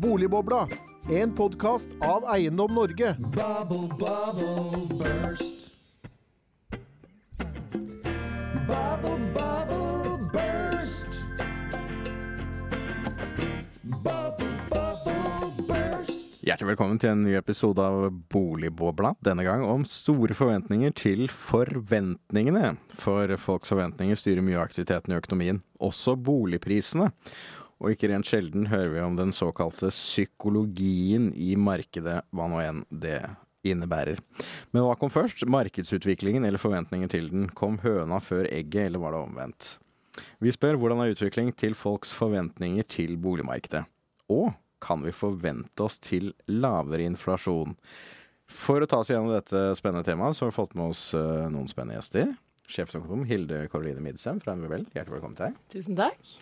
Boligbobla, en podkast av Eiendom Norge. Bubble, bubble, burst. Bubble, bubble, burst. Bubble, bubble, burst. Hjertelig velkommen til en ny episode av Boligbobla. Denne gang om store forventninger til forventningene. For folks forventninger styrer mye av aktiviteten i økonomien, også boligprisene. Og ikke rent sjelden hører vi om den såkalte psykologien i markedet, hva nå enn det innebærer. Men hva kom først? Markedsutviklingen eller forventninger til den? Kom høna før egget, eller var det omvendt? Vi spør hvordan er utvikling til folks forventninger til boligmarkedet? Og kan vi forvente oss til lavere inflasjon? For å ta oss gjennom dette spennende temaet, så har vi fått med oss eh, noen spennende gjester. Sjeføkonom Hilde Karoline Midsem fra NVBL, hjertelig velkommen til deg. Tusen takk.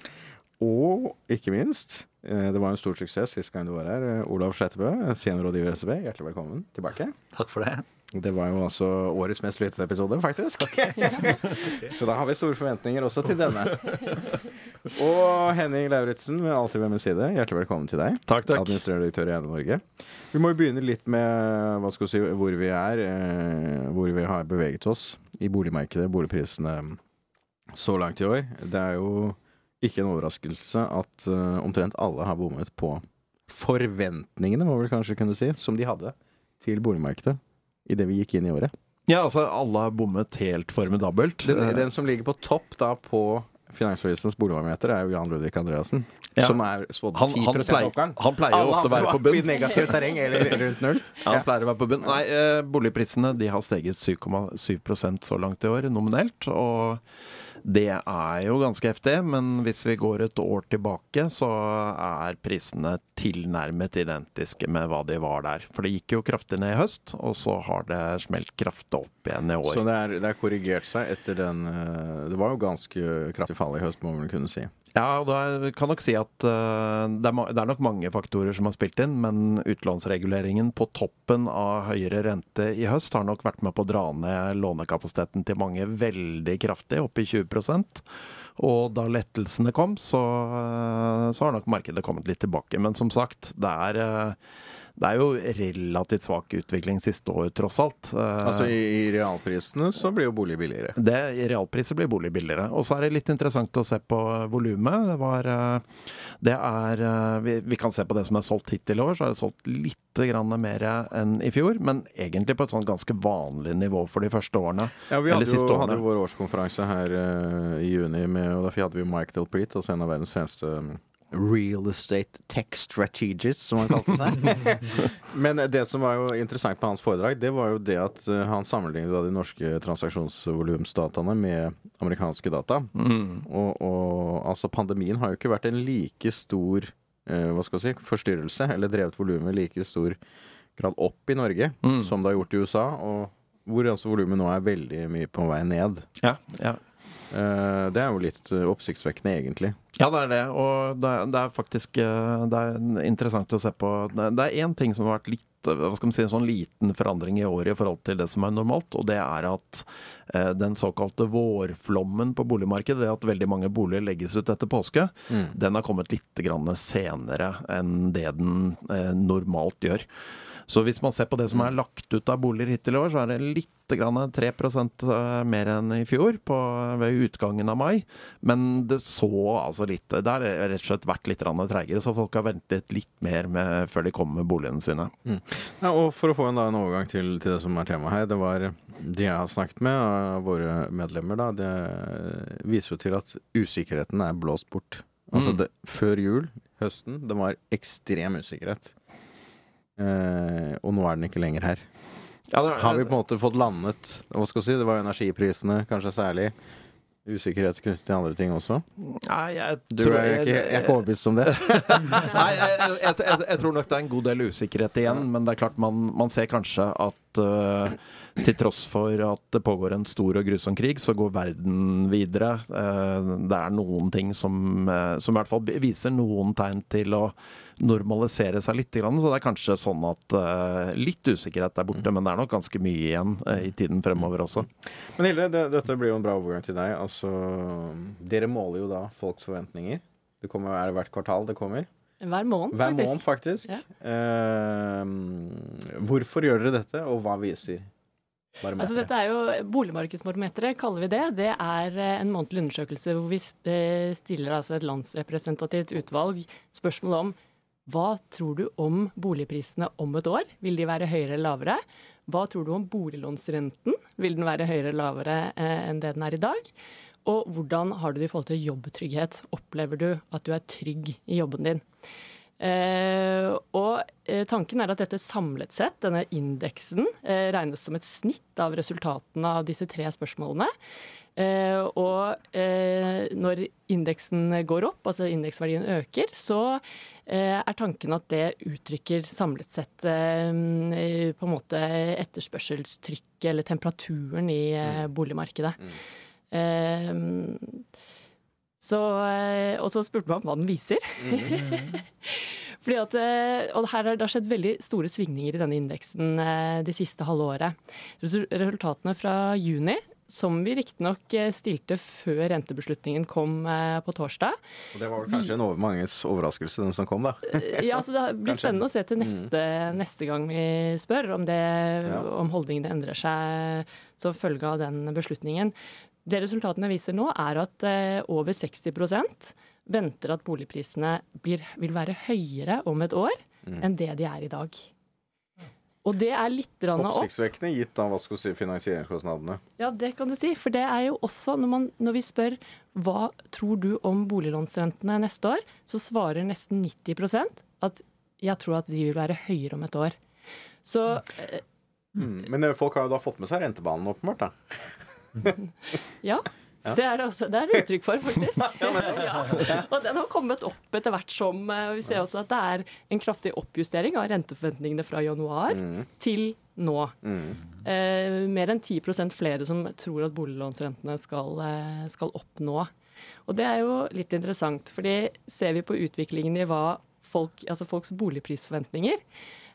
Og ikke minst, eh, det var en stor suksess sist gang du var her, eh, Olav Slettebø, seniorrådgiver i SEB. Hjertelig velkommen tilbake. Takk for det. Det var jo altså årets mest lyttede episode, faktisk. Så da har vi store forventninger også til denne. Og Henning Lauritzen, med alltid ved min side, hjertelig velkommen til deg. Takk, takk. Administrerende direktør i Eiendom Norge. Vi må jo begynne litt med hva skal vi si, hvor vi er, eh, hvor vi har beveget oss i boligmarkedet, boligprisene så langt i år. Det er jo ikke en overraskelse at uh, omtrent alle har bommet på forventningene, må vi kanskje kunne si, som de hadde til boligmarkedet idet vi gikk inn i året. Ja, altså alle har bommet helt formidabelt. Den, Eh, den som ligger på topp da på Finansavisens boligbarometer, er jo Jan Ludvig Andreassen. Ja. Som er spådd 10 han pleier- oppgang. han pleier jo ofte å være på bunn. Negativt terreng eller rundt null. Ja, han pleier å være på bunn. Nei, eh, boligprisene de har steget 7,7% så langt i år, nominelt. Og det er jo ganske heftig, men hvis vi går et år tilbake, så er prisene tilnærmet identiske med hva de var der. For det gikk jo kraftig ned i høst, og så har det smelt kraftig opp igjen i år. Så det er, det er korrigert seg etter den eh, Det var jo ganske kraftig fall i høst, må man kunne si. Ja, og da kan nok si at uh, det, er, det er nok mange faktorer som har spilt inn, men utlånsreguleringen på toppen av høyere rente i høst har nok vært med på å dra ned lånekapasiteten til mange veldig kraftig, opp i 20% Og da lettelsene kom, så, eh, så har nok markedet kommet litt tilbake. Men som sagt, det er, eh, det er jo relativt svak utvikling siste år, tross alt. Eh, Altså i, i realprisene så blir jo bolig billigere. det, I realpriser blir bolig billigere. Og så er det litt interessant å se på volumet. Det var eh, Det er eh, vi, vi kan se på det som er solgt hittil i år, så er det solgt litt grann mer enn i fjor. Men egentlig på et sånn ganske vanlig nivå for de første årene. Ja, Vi hadde jo, hadde jo vår årskonferanse her uh, i juni, med, og derfor hadde vi Mike Delpreet, altså en av verdens fremste um, Real Estate Tech Strategist, som han kalte seg. Men det som var jo interessant på hans foredrag, det var jo det at eh, han sammenlignet de norske transaksjonsvolumsdataene med amerikanske data. Og, og altså, pandemien har jo ikke vært en like stor eh, hva skal jeg si, forstyrrelse, eller drevet volumet i like stor grad opp i Norge Mm. som det har gjort i USA. og hvor altså volumet nå er veldig mye på vei ned. Ja, ja. Eh, det er jo litt eh, oppsiktsvekkende, egentlig. Ja, det er det. Og det er, det er faktisk eh, det er interessant å se på. Det er én ting som har vært litt hva skal man si, en sånn liten forandring i år i forhold til det som er normalt, og det er at den såkalte vårflommen på boligmarkedet, det at veldig mange boliger legges ut etter påske, den har kommet litt grann senere enn det den normalt gjør. Så hvis man ser på det som er lagt ut av boliger hittil i år, så er det litt grann 3 eh, mer enn i fjor på, ved utgangen av mai. Men det så altså litt Det har rett og slett vært litt treigere, så folk har ventet litt mer med, før de kommer med boligene sine. Ja, og for å få en, da, en overgang til, til det som er temaet her, det var de jeg har snakket med, våre medlemmer, da, det viser jo til at usikkerheten er blåst bort. Altså Mm. det, før jul, høsten, det var ekstrem usikkerhet. Eh, og nå er den ikke lenger her. Ja, det, Har vi på en måte fått landet Hva skal vi si, det var energiprisene, kanskje særlig. Usikkerhet knyttet til andre ting også. Nei, jeg Du tror er ikke, jeg er ikke overbevist om det. Nei, jeg, jeg, jeg, jeg tror nok det er en god del usikkerhet igjen, men det er klart man, man ser kanskje at uh, til tross for at det pågår en stor og grusom krig, så går verden videre. Uh, det er noen ting som, uh, som i hvert fall viser noen tegn til å normalisere seg litt. Så det er kanskje sånn at eh, litt usikkerhet er borte, men det er nok ganske mye igjen eh, i tiden fremover også. Men Hilde, det, dette blir jo en bra overgang til deg. Altså, dere måler jo da folks forventninger. Det kommer, er det hvert kvartal det kommer. Hver måned, Hver faktisk. måned, faktisk. Ja. Eh, hvorfor gjør dere dette, og hva viser barometeret? Altså dette er jo Boligmarkedsbarometeret, kaller vi det. Det er eh, en månedlig undersøkelse hvor vi stiller altså et landsrepresentativt utvalg spørsmål om hva tror du om boligprisene om et år? Vil de være høyere eller lavere? Hva tror du om boliglånsrenten? Vil den være høyere eller lavere eh, enn det den er i dag? Og hvordan har du det i forhold til jobbtrygghet? Opplever du at du er trygg i jobben din? Eh, og eh, tanken er at dette samlet sett, denne indeksen, eh, regnes som et snitt av resultatene av disse tre spørsmålene. Eh, og eh, når indeksen går opp, altså indeksverdien øker, så eh, er tanken at det uttrykker samlet sett på en måte etterspørselstrykket eller temperaturen i eh, boligmarkedet. Eh, så, og så spurte man hva den viser. Fordi at, og her har det har skjedd veldig store svingninger i denne indeksen det siste halve året. Resultatene fra juni, som vi riktignok eh, stilte før rentebeslutningen kom eh, på torsdag, Og det var vel kanskje en over manges overraskelse, den som kom, da. Eh, Ja, så Det blir Kanskje. spennende å se til neste, neste gang vi spør om, det, Ja. om holdningene endrer seg som følge av den beslutningen. Det resultatene viser nå, er at over 60% venter at boligprisene blir, vil være høyere om et år Mm. enn det de er i dag. Og det er litt grann opp. Oppsiktsvekkende gitt skal si, finansieringskostnadene. Ja, det kan du si. For det er jo også, når, man, når vi spør hva tror du om boliglånsrentene neste år, så svarer nesten 90% at jeg tror at de vil være høyere om et år. Så eh, Mm. Men eh, folk har jo da fått med seg rentebanen, åpenbart. da. ja. Ja. Det er det også. Det er det uttrykk for, faktisk. ja. Og den har kommet opp etter hvert som eh, Vi ser også at det er en kraftig oppjustering av renteforventningene fra januar Mm. til nå. Mm. Eh, mer enn 10 flere som tror at boliglånsrentene skal, eh, skal opp nå. Og det er jo litt interessant, fordi ser vi på utviklingen i hva folk, altså folks boligprisforventninger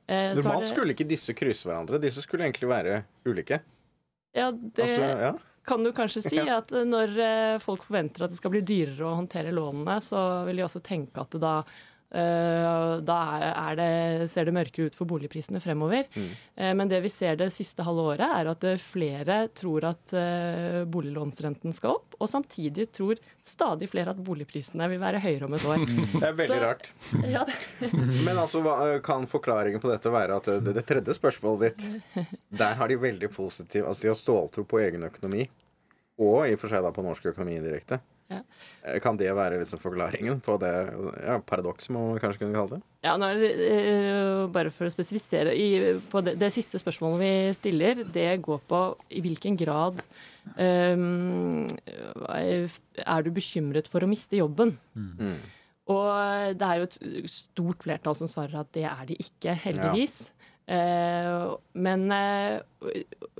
eh, så Normalt det- skulle ikke disse krysse hverandre. Disse skulle egentlig være ulike. ja, det Altså, ja. Kan du kanskje si at eh, når eh, folk forventer at det skal bli dyrere å håndtere lånene, så vil de også tenke at det da da er er det, ser det mørkere ut for boligprisene fremover. Mm. Eh, Men det vi ser det siste halve året, er at eh, flere tror at eh, boliglånsrenten skal opp, og samtidig tror stadig flere at boligprisene vil være høyere om et år. Det er veldig Så- rart. Ja, Men altså, kan forklaringen på dette være at det, det tredje spørsmålet ditt Der har de veldig positiv Altså, de har ståltro på egen økonomi. Og i og for seg da på norsk økonomi indirekte. Ja. Eh, Kan det være liksom forklaringen på det ja, paradokset, må man kanskje kunne kalle det? ja nå eh, bare for å spesifisere i, på det, det siste spørsmålet vi stiller, det går på i hvilken grad um, er du bekymret for å miste jobben? Mm. Og det er jo et stort flertall som svarer at det er de ikke, heldigvis. Eh, men uh,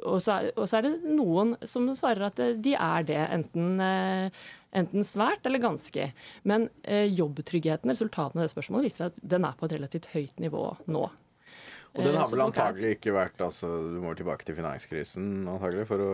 og, så er, og så er det noen som svarer at de er det, enten, eh, enten svært eller ganske. Men eh, jobbtryggheten, resultatene av det spørsmålet, viser at den er på et relativt høyt nivå nå. Og den Eh, har vel antagelig ikke vært altså, Du må tilbake til finanskrisen antagelig for å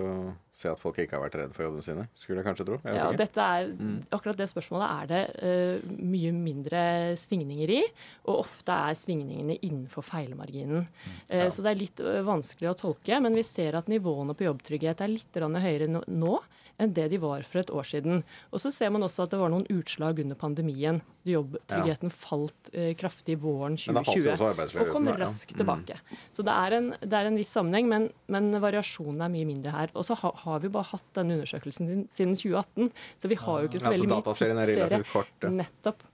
se at folk ikke har vært redde for jobbene sine. Skulle jeg kanskje tro. Jeg Ja, og dette er, akkurat det spørsmålet er det uh, mye mindre svingninger i, og ofte er svingningene innenfor feilmarginen. Eh, Så det er litt uh, vanskelig å tolke, men vi ser at nivåene på jobbtrygghet er litt høyere nå- nå enn det de var for et år siden. Og så ser man også at det var noen utslag under pandemien. Jobbtryggheten falt eh, kraftig våren Men da falt jo 2020 også og kom ja. raskt tilbake. Så det er, en, det er en viss sammenheng, men, men variasjonen er mye mindre her. Og så ha, har vi bare hatt denne undersøkelsen siden, siden 2018, så vi har jo ikke så Ja, så veldig mye er tidsserie. Ja. Nettopp.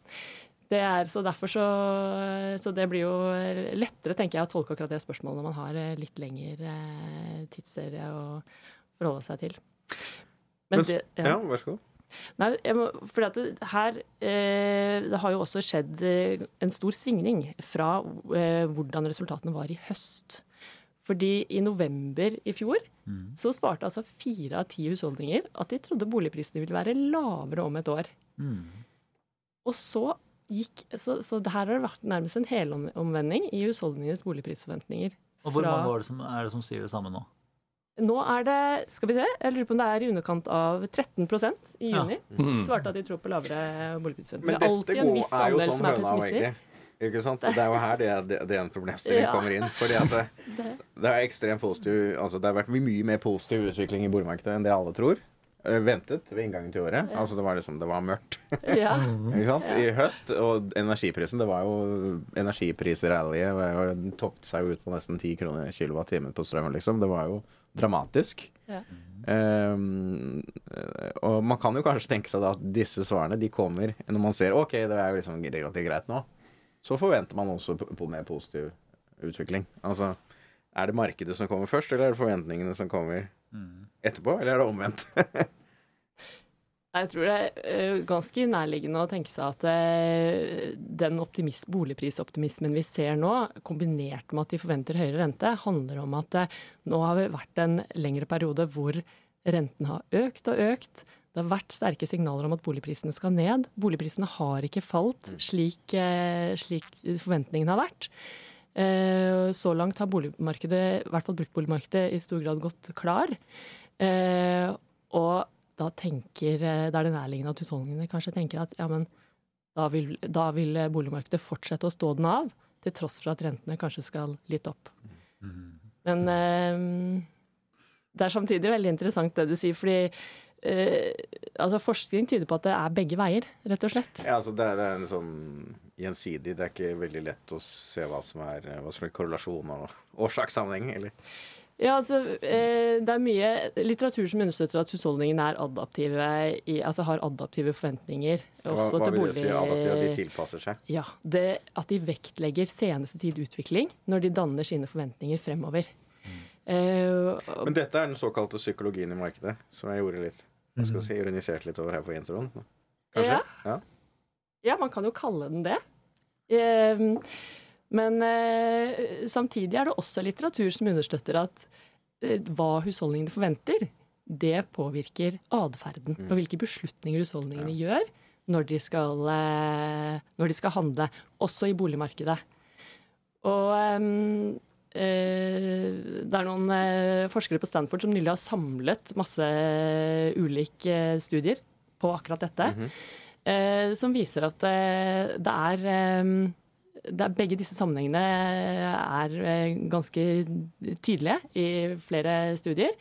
Det er, så derfor så, så det blir jo lettere, tenker jeg, å tolke akkurat det spørsmålet når man har eh, litt lengre eh, tidsserie å forholde seg til. Men, Men det, Ja, vær så god. Nei, jeg må, for at det, her eh, Det har jo også skjedd eh, en stor svingning fra eh, hvordan resultatene var i høst. Fordi i november i fjor så svarte altså fire av ti husholdninger at de trodde boligprisene ville være lavere om et år. Og så gikk Så, så det her har det vært nærmest en helomvending i husholdningenes boligprisforventninger. Og hvor Fra- mange var det som, er det som sier det samme nå? Nå er det Skal vi se, jeg lurer på om det er i underkant av 13% i Ja. juni. Mm. Svarte at de tror på lavere. Men Det er alltid en viss er jo andel sånn som er høna og pessimister. egget. Ikke sant? Det er jo her det, det, det en problemstilling Ja. kommer inn. Fordi at det, det er ekstremt positiv Altså det har vært mye mer positiv utvikling i boligmarkedet enn det alle tror. Eh, Ventet ved inngangen til året. Altså det var liksom Det var mørkt. Ja. Ikke sant? I høst. Og energiprisen Det var jo Energiprisrallyet Den toppet seg jo ut på nesten 10 kroner kilowattimen på strøm. liksom. Det var jo dramatisk. Ja. Ehm, eh, og man kan jo kanskje tenke seg da at disse svarene de kommer når man ser OK, det er jo liksom relativt greit nå. Så forventer man også på, på mer positiv utvikling. Altså er det markedet som kommer først, eller er det forventningene som kommer etterpå, eller er det omvendt? Jeg tror det er eh, ganske nærliggende å tenke seg at eh, den boligprisoptimismen vi ser nå, kombinert med at de forventer høyere rente, handler om at eh, nå har det vært en lengre periode hvor renten har økt og økt. Det har vært sterke signaler om at boligprisene skal ned. Boligprisene har ikke falt slik, eh, slik forventningene har vært. Så langt har boligmarkedet, i hvert fall bruktboligmarkedet, i stor grad gått klar. Og da tenker, det da er det nærliggende at husholdningene kanskje tenker at ja, men da vil, da vil boligmarkedet fortsette å stå den av, til tross for at rentene kanskje skal litt opp. Men eh, det er samtidig veldig interessant det du sier, fordi eh, altså forskning tyder på at det er begge veier, rett og slett. Ja, altså det, det er en sånn gjensidig. Det er ikke veldig lett å se hva som er hva som er korrelasjon og årsakssammenheng. Eller? Ja, altså, eh, det er mye litteratur som understøtter at husholdningene er altså har adaptive forventninger. Hva, Også hva til vil det si? adaptive? at de tilpasser seg? Ja, det At de vektlegger seneste tid utvikling når de danner sine forventninger fremover. Mm. Uh, Men dette er den såkalte psykologien i markedet, som jeg gjorde litt jeg skal si, ironiserte litt over her på introen. Kanskje? Ja. Ja. Ja, man kan jo kalle den det. Eh, Men eh, samtidig er det også litteratur som understøtter at eh, hva husholdningene forventer, det påvirker atferden og hvilke beslutninger husholdningene gjør når de, skal, eh, når de skal handle, også i boligmarkedet. Og ehm, eh, det er noen eh, forskere på Stanford som nylig har samlet masse ulike studier på akkurat dette, eh, som viser at eh, det er er, begge disse sammenhengene er eh, ganske tydelige i flere studier.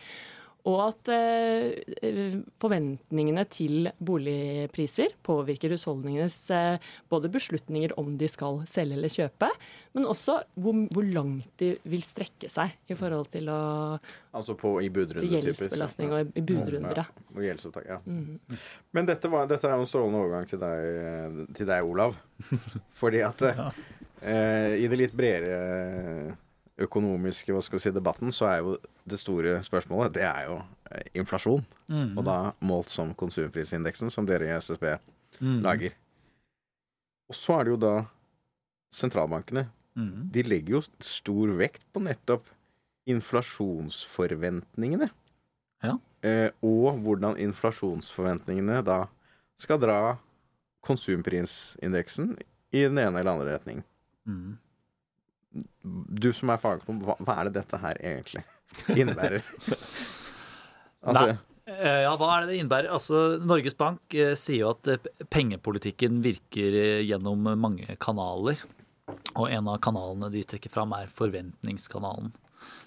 Og at eh, forventningene til boligpriser påvirker husholdningenes eh, både beslutninger om de skal selge eller kjøpe, men også hvor, hvor langt de vil strekke seg i forhold til, å, Altså på i budrunde til gjeldsbelastning og i budrunder. ja. Ja, og gjeldsopptak, ja. Men dette, var, dette er jo en strålende overgang til deg, til deg Olav. Fordi at eh, i det litt bredere økonomiske hva skal vi si, debatten, så er jo det store spørsmålet det er jo eh, inflasjon. Og da målt som konsumprisindeksen, som dere i SSB lager. Og så er det jo da sentralbankene. Mm. De legger jo stor vekt på nettopp inflasjonsforventningene. Ja. Eh, og hvordan inflasjonsforventningene da skal dra konsumprisindeksen i den ene eller andre retning. Mm. Du som er fagperson, hva, hva er det dette her egentlig innebærer? altså, Nei. Ja, hva er det det innebærer? Altså, Norges Bank eh, sier jo at eh, pengepolitikken virker eh, gjennom mange kanaler. Og en av kanalene de trekker fram, er forventningskanalen.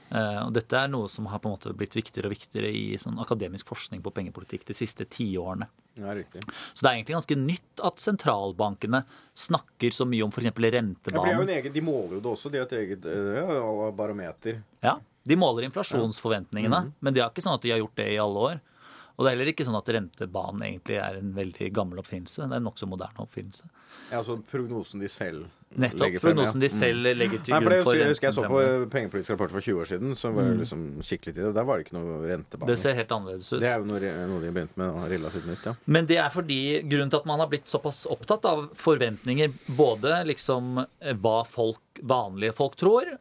Eh, og dette er noe som har på en måte blitt viktigere og viktigere i sånn akademisk forskning på pengepolitikk de siste tiårene. ja, riktig. Så det er egentlig ganske nytt at sentralbankene snakker så mye om f.eks. Ja, rentebanen. en egen, de måler jo det også. De har et eget eh, ja, barometer. Ja, De måler inflasjonsforventningene, men det er ikke sånn at de har gjort det i alle år. Og det er heller ikke sånn at rentebanen egentlig er en veldig gammel oppfinnelse. Det er en nokså moderne oppfinnelse. Ja, altså prognosen de selv Nettopp. noe. Prognosen de selv legger til grunn for for jeg husker jeg så på pengepolitisk rapport for 20 år siden, så var jeg liksom skikkelig litt i det. Der var det ikke noe rentebane. Det ser helt annerledes ut. Det er jo noe, noe de har begynt med relativt nytt, ja. Men det er fordi grunnen til at man har blitt såpass opptatt av forventninger, både liksom eh, hva folk, vanlige folk tror,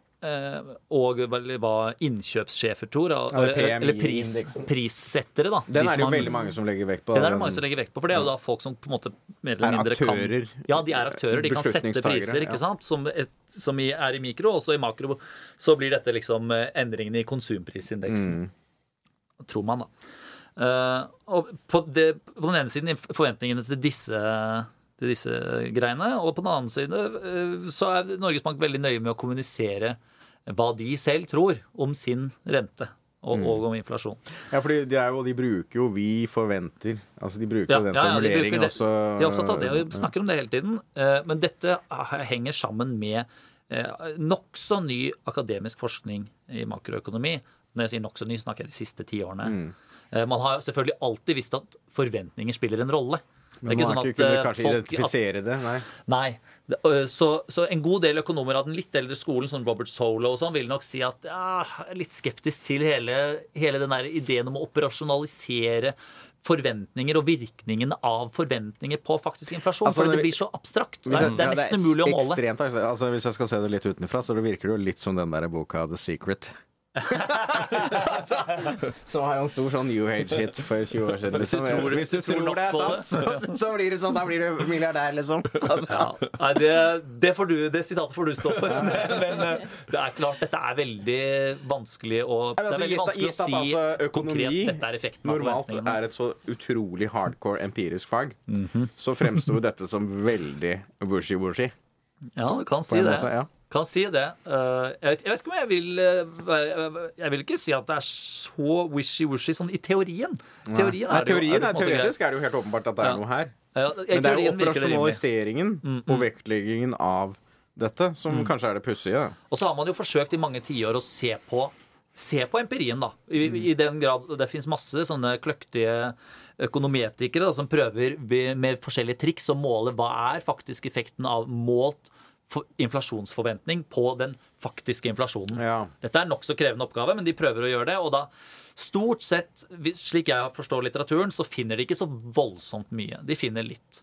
og hva innkjøpssjefer tror, er eller pris, prissettere, da. Den De er det jo veldig mange som legger vekt på. Den er det mange som legger vekt på, for det er jo da folk som på en måte mer eller Er mindre kan Ja, de er aktører. De kan sette priser, ikke sant, som, et, som er i mikro, og så i makro så blir dette liksom eh, endringene i konsumprisindeksen. Mm. Tror man, da. Uh, og på, det, på den ene siden forventningene til disse til disse greiene. Og på den annen side eh, så er Norges Bank veldig nøye med å kommunisere hva de selv tror om sin rente og, Mm. og om inflasjon. Ja, fordi de, er jo, de bruker jo 'vi forventer'. Altså De bruker Ja, den ja, ja, de formuleringen det. også. De er opptatt av det og snakker om det hele tiden. Eh, Men dette henger sammen med eh, nokså ny akademisk forskning i makroøkonomi. Når jeg sier nokså ny, snakker jeg de siste ti årene. Mm. Eh, Man har selvfølgelig alltid visst at forventninger spiller en rolle. Men man har ikke kunnet kanskje folk- identifisere det. Nei. Nei. Så, så en god del økonomer av den litt eldre skolen, som Robert Solo og sånn, vil nok si at ja, er litt skeptisk til hele, hele den der ideen om å operasjonalisere forventninger og virkningen av forventninger på faktisk inflasjon. Altså, for det blir så abstrakt. Jeg- det er ja, nesten umulig å måle. Ekstremt, altså, hvis jeg skal se det litt utenfra, så det virker det jo litt som den der boka The Secret. så har en stor sånn New Age-hit for 20 år siden. Hvis du liksom. tror- hvis du tror tror det er sant, så, så blir det sånn. Da blir du milliardær, liksom. Altså. Ja, nei, det, det, får du, det sitatet får du stå for. Men eh, det er klart, dette er veldig vanskelig å Det er altså, veldig vanskelig å si altså, konkret dette er effekten normalt er et så utrolig hardcore empirisk fag, Mhm. så fremsto dette som veldig wishy-washy. Ja, du kan si det. måte, ja. Kan si det. Eh, jeg, vet, jeg vet ikke om jeg vil eh, være Jeg vil ikke si at det er så wishy-washy sånn i teorien. Teorien Nei, er jo- teorien er er, teoretisk er det jo helt åpenbart at det er noe her. Ja, Men det er jo operasjonaliseringen Mm, og vektleggingen av dette som kanskje er det pussige. Og så har man jo forsøkt i mange tiår å se på Se på empirien, da. I, I den grad Det fins masse sånne kløktige økonometikere da, som prøver med forskjellige triks å måle hva er faktisk effekten av målt inflasjonsforventning på den faktiske inflasjonen. Ja. Dette er en nokså krevende oppgave, men de prøver å gjøre det. Og da stort sett, slik jeg forstår litteraturen, så finner de ikke så voldsomt mye. De finner litt.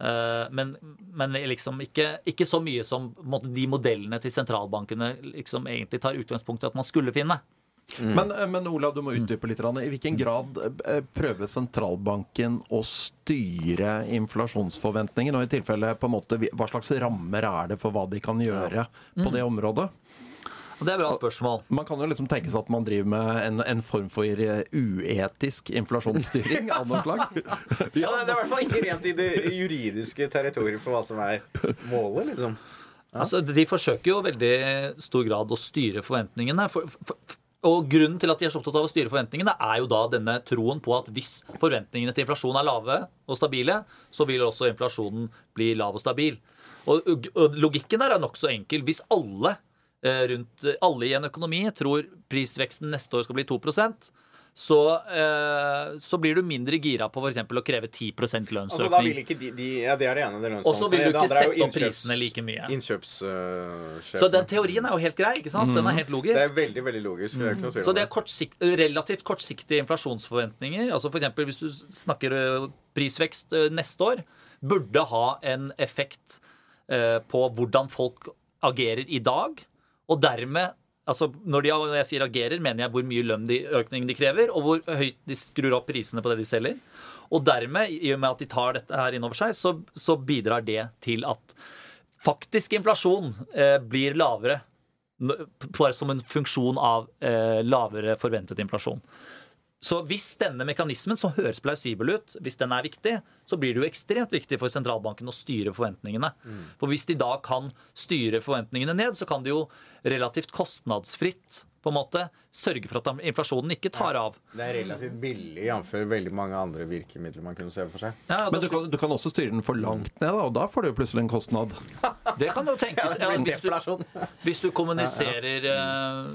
Eh, Men, men liksom ikke, ikke så mye som de modellene til sentralbankene liksom egentlig tar utgangspunkt i at man skulle finne. Men, eh, men Olav, du må Mm. utdype litt. I hvilken grad eh, prøver sentralbanken å styre inflasjonsforventningen? Og i tilfelle på en måte, hva slags rammer er det for hva de kan gjøre på Mm. det området? Det er et bra spørsmål. Man kan jo liksom tenke seg at man driver med en, en form for eh, uetisk inflasjonsstyring av noe slag. Ja, det er i hvert fall ikke rent i det juridiske territoriet for hva som er målet, liksom. Altså, de forsøker jo i veldig stor grad å styre forventningene. For, for, og grunnen til at de er så opptatt av å styre forventningene, er jo da denne troen på at hvis forventningene til inflasjon er lave og stabile, så vil også inflasjonen bli lav og stabil. Og, og logikken der er nokså enkel. Hvis alle eh, rundt alle i en økonomi tror prisveksten neste år skal bli 2 så, eh, så blir du mindre gira på f.eks. å kreve 10% lønnsøkning. Altså, da vil ikke de, de Ja, det er det ene. Det Og så vil du ikke sette opp prisene like mye. Innkjøpssjefen. Så den teorien er jo helt grei, ikke sant? Den er helt logisk. Det er veldig, veldig logisk. Det ikke noe Så det er kortsikt, relativt kortsiktige inflasjonsforventninger. Altså eksempel hvis du snakker prisvekst ø, neste år, burde ha en effekt ø, på hvordan folk agerer i dag, og dermed Altså, når, de, når jeg sier agerer, mener jeg hvor mye lønnøkning de krever, og hvor høyt de skrur opp prisene på det de selger. Og dermed, i og med at de tar dette her innover seg, så, så bidrar det til at faktisk inflasjon eh, blir lavere bare som en funksjon av eh, lavere forventet inflasjon. Så hvis denne mekanismen, som høres plausibel ut, hvis den er viktig, så blir det jo ekstremt viktig for sentralbanken å styre forventningene. For hvis de da kan styre forventningene ned, så kan de jo relativt kostnadsfritt på en måte sørge for at inflasjonen ikke tar av. Det er relativt billig, jf. veldig mange andre virkemidler man kunne se for seg. Ja, Men du kan, du kan også styre den for langt ned, da, og da får du plutselig en kostnad. det kan jo tenkes. Ja, hvis, du, hvis du kommuniserer eh,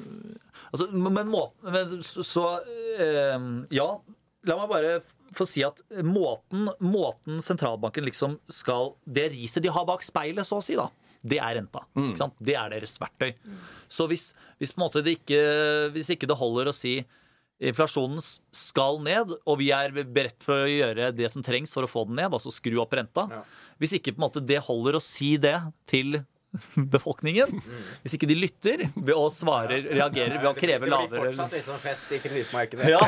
altså, Men måten men, Så, så eh, Ja, la meg bare få si at måten, måten sentralbanken liksom skal Det riset de har bak speilet, så å si, da. Det er renta. Sant? Det er deres verktøy. Så hvis, hvis, det ikke, hvis ikke det holder å si inflasjonen skal ned, og vi er beredt for å gjøre det som trengs for å få den ned, altså skru opp renta. Hvis ikke på en måte det holder å si det til befolkningen, hvis ikke de lytter og svarer, reagerer ved å kreve lavere fest i kredittmarkedet. ja.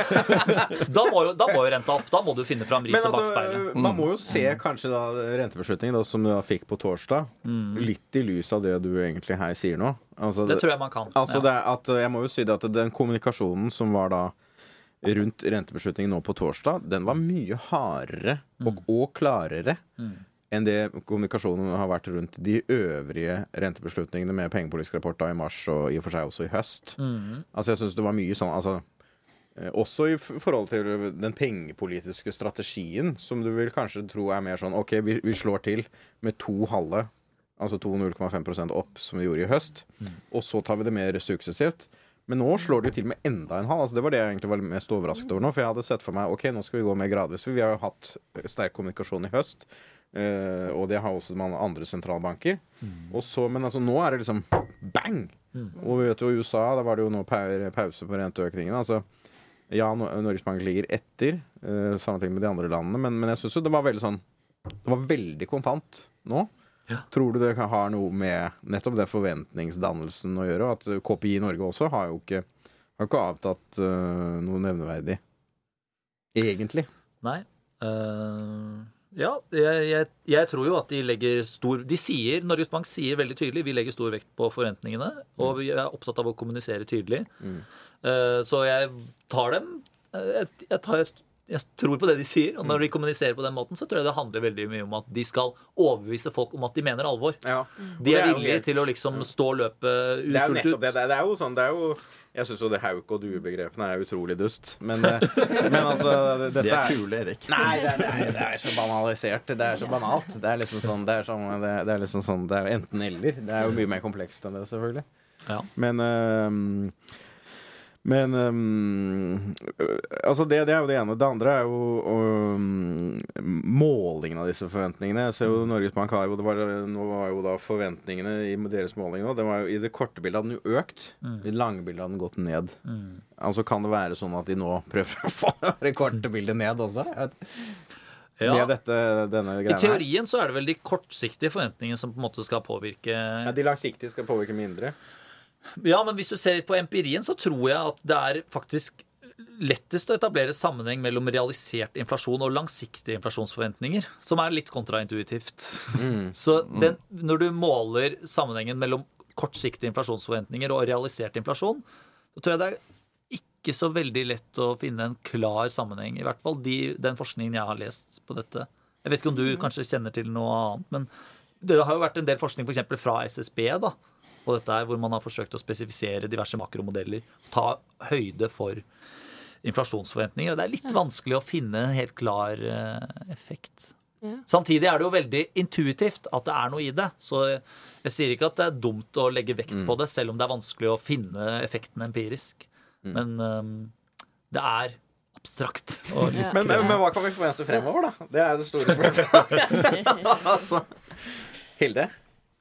da, må jo, da må jo renta opp. Da må du finne fram riset riset bak altså, speilet. man må jo se kanskje da rentebeslutningen da, som du da fikk på torsdag, litt i lys av det du egentlig her sier nå. Altså, Det tror jeg man kan. Altså ja. det at, jeg må jo si det at den kommunikasjonen som var da rundt rentebeslutningen nå på torsdag, den var mye hardere og, og klarere enn det kommunikasjonen har vært rundt de øvrige rentebeslutningene med pengepolitisk rapport da i mars og i og for seg også i høst. Altså jeg syns det var mye sånn altså, eh, Også i forhold til den pengepolitiske strategien, som du vil kanskje tro er mer sånn OK, vi, vi slår til med to halve, altså to 0,5% opp, som vi gjorde i høst. Og så tar vi det mer suksessivt. Men nå slår jo til med enda en halv. Altså det var det jeg egentlig var mest overrasket over nå. For jeg hadde sett for meg OK, nå skal vi gå mer gradvis. For vi har jo hatt sterk kommunikasjon i høst. Eh, og det har også andre sentralbanker. Og så, men altså nå er det liksom bang! Og vi vet jo i USA, da var det jo nå pause på renteøkningen. Altså ja, Norges Bank ligger etter uh, sammenlignet med de andre landene, men, men jeg syns jo det var veldig sånn Det var veldig kontant nå. Tror du det kan- har noe med nettopp den forventningsdannelsen å gjøre? At KPI i Norge også har jo ikke, har ikke avtatt uh, noe nevneverdig. Egentlig. Nei. Eh, ja, jeg, jeg, jeg tror jo at de legger stor De sier, Norges Bank sier veldig tydelig vi legger stor vekt på forventningene, og vi er opptatt av å kommunisere tydelig. Eh, så jeg tar dem eh, jeg, jeg, tar, jeg tror på det de sier, og når de kommuniserer på den måten, så tror jeg det handler veldig mye om at de skal overbevise folk om at de mener alvor. Ja. De er villige til å liksom stå løpet Det er jo nettopp det. Det er, det er jo sånn det er jo, Jeg syns jo det hauk og due-begrepene er utrolig dust. Men, eh, men altså Dette Det er kule, Erik. Nei, det er, det, er, det er så banalisert. Det er så banalt. Det er liksom sånn Det er, sånn, det er, det er liksom sånn Det er enten-eller. Det er jo mye mer komplekst enn det, selvfølgelig. Ja. Men øhm, Men øh, Altså, det, det er jo det ene. Det andre er jo um, målingen av disse forventningene. Jeg ser jo Norges Bank har jo det var, Nå var jo da forventningene i deres måling nå det var jo, I det korte bildet hadde den jo økt. I det lange bildet hadde den gått ned. Altså Kan det være sånn at de nå prøver å få det korte bildet ned også? Ja. Med dette, denne I teorien her. så er det vel de kortsiktige forventningene som på en måte skal påvirke Ja, de langsiktige skal påvirke mindre. Ja, men hvis du ser på empirien, så tror jeg at det er faktisk lettest å etablere sammenheng mellom realisert inflasjon og langsiktige inflasjonsforventninger, som er litt kontraintuitivt. Så den, når du måler sammenhengen mellom kortsiktige inflasjonsforventninger og realisert inflasjon, så tror jeg det er ikke så veldig lett å finne en klar sammenheng. I hvert fall de, den forskningen jeg har lest på dette. Jeg vet ikke om du kanskje kjenner til noe annet, men det har jo vært en del forskning f.eks. fra SSB da, på dette her, hvor man har forsøkt å spesifisere diverse makromodeller, ta høyde for inflasjonsforventninger. Og det er litt vanskelig å finne en helt klar eh, effekt. Ja. Samtidig er det jo veldig intuitivt at det er noe i det. Så jeg sier ikke at det er dumt å legge vekt på det, selv om det er vanskelig å finne effekten empirisk. Men um, det er abstrakt. Og litt Ja. Men, men, men hva kan vi forvente fremover, da? Det er det store spørsmålet. altså, Hilde?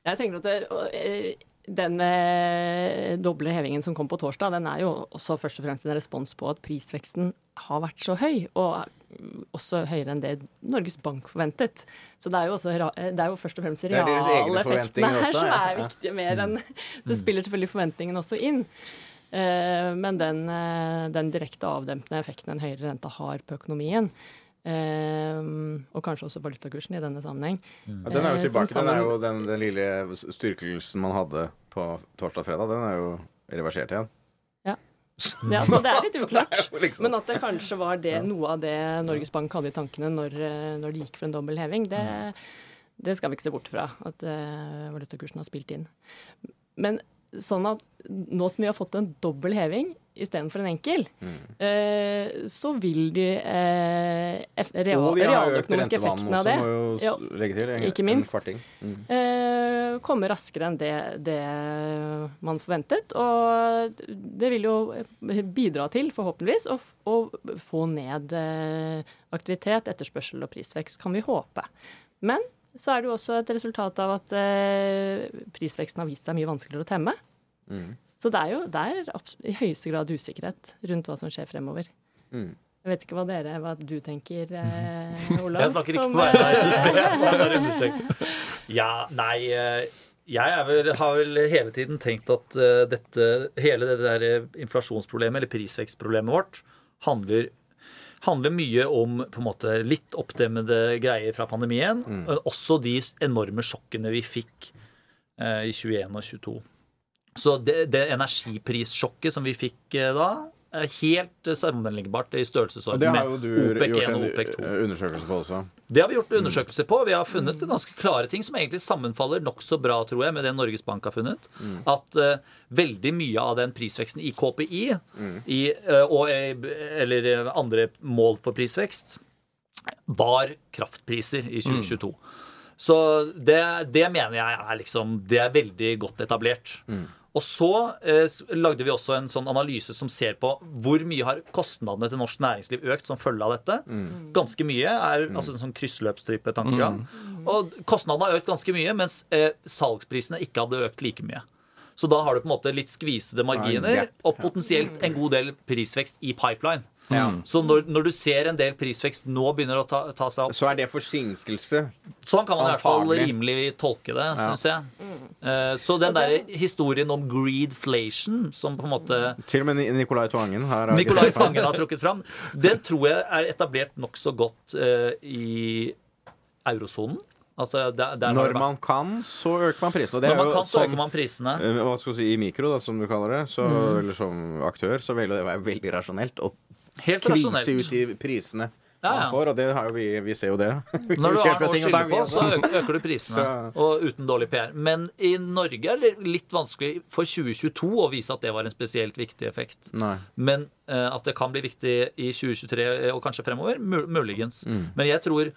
Jeg tenker at det, eh, den eh, doble hevingen som kom på torsdag, den er jo også først og fremst en respons på at prisveksten har vært så høy, og mm, også høyere enn det Norges Bank forventet. Så det er jo, også, eh, det er jo først og fremst realeffektene her som ja. er viktige, mer enn Det spiller selvfølgelig forventningen også inn. Eh, Men den, eh, den direkte avdempende effekten en høyere rente har på økonomien, og kanskje også valutakursen i denne sammenheng Ja, den er jo eh, tilbake. Sammen... Den, er jo, den, den lille styrkelsen man hadde på torsdag og fredag, den er jo reversert igjen. Ja, så det er litt uklart. Det liksom- Men at det kanskje var det, noe av det Norges Bank hadde i tankene når, eh, når de gikk for en dobbel heving, det, det skal vi ikke se bort fra. At uh, valutakursen har spilt inn. Men sånn at nå som vi har fått en dobbel heving istedenfor en enkel, eh, så vil de eh, real, Og de har økt også, må jo Ja. legge til. En, Ikke minst. Mm. eh, komme raskere enn det, det man forventet. Og det vil jo bidra til, forhåpentligvis, å, å få ned eh, aktivitet, etterspørsel og prisvekst, kan vi håpe. Men så er det jo også et resultat av at eh, prisveksten har vist seg mye vanskeligere å temme. Mm. Så det er jo det er i høyeste grad usikkerhet rundt hva som skjer fremover. Mm. Jeg vet ikke hva dere, hva du tenker, eh, Olav? Jeg snakker ikke på vegne av eh, SSB. Ja, nei eh, Jeg er vel, har vel hele tiden tenkt at eh, dette, hele det der inflasjonsproblemet, eller prisvekstproblemet vårt, handler, handler mye om på en måte litt oppdemmede greier fra pandemien, men også de enorme sjokkene vi fikk eh, i 21 og 22. Så det, det energiprissjokket som vi fikk eh, da, helt eh, sammenlignbart i størrelsesorden med OPEC 1 og OPEC 2. eh, undersøkelse på også. Det har vi gjort undersøkelser på. Vi har funnet ganske klare ting som egentlig sammenfaller nokså bra tror jeg, med det Norges Bank har funnet. At uh, veldig mye av den prisveksten i KPI i, uh, og, eller andre mål for prisvekst var kraftpriser i 2022. Så det, det mener jeg er liksom Det er veldig godt etablert. Og så eh, lagde vi også en sånn analyse som ser på hvor mye har kostnadene til norsk næringsliv økt som følge av dette. Ganske mye. er altså en sånn kryssløpstype tankegang. Og kostnadene har økt ganske mye, mens eh, salgsprisene ikke hadde økt like mye. Så da har du på en måte litt skvisede marginer og potensielt en god del prisvekst i pipeline. Ja. Så når, når du ser en del prisvekst nå begynner å ta, ta seg opp Så er det forsinkelse. Sånn kan man i hvert fall rimelig tolke det, syns jeg. Eh, Så den der historien om greedflation, som på en måte Til og med Ni- Nicolai Tvangen har Nicolai Tvangen har trukket fram, den tror jeg er etablert nokså godt uh, i eurosonen. Altså, der, der Når man kan, så øker man prisen. Det når man kan, så som, øker man prisene. Eh, Hva skal du si, I mikro, da, som du kaller det, så, eller som aktør, så vil det være veldig rasjonelt å Helt rasjonelt. ut i prisene Ja, ja. får, og det har jo vi, vi ser jo det. Når du har noe å skylde på, så øker, du prisene. Og uten dårlig PR. Men i Norge er det litt vanskelig for 2022 å vise at det var en spesielt viktig effekt. Nei. Men uh, at det kan bli viktig i 2023 og kanskje fremover, mul muligens. Mm. Men jeg tror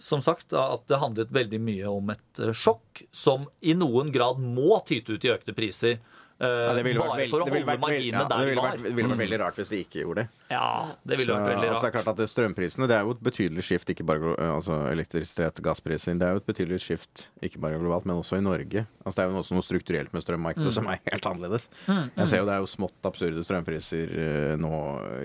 som sagt at det handlet veldig mye om et eh, sjokk som i noen grad må tyte ut i økte priser. Uh, Ja, det ville vært bare veld- for å holde vært marginene ja, der de var. det ville vært veldig rart hvis de ikke gjorde det. Ja, det ville vært veldig veldig altså, det er klart at det Strømprisene det er jo et betydelig skift, ikke bare glo- altså elektrisitet, gasspriser. Det er jo et betydelig skift, ikke bare globalt, men også i Norge. Altså, det er jo også noe strukturelt med strømmarkedet som er helt annerledes. Jeg ser jo det er jo smått absurde strømpriser uh, nå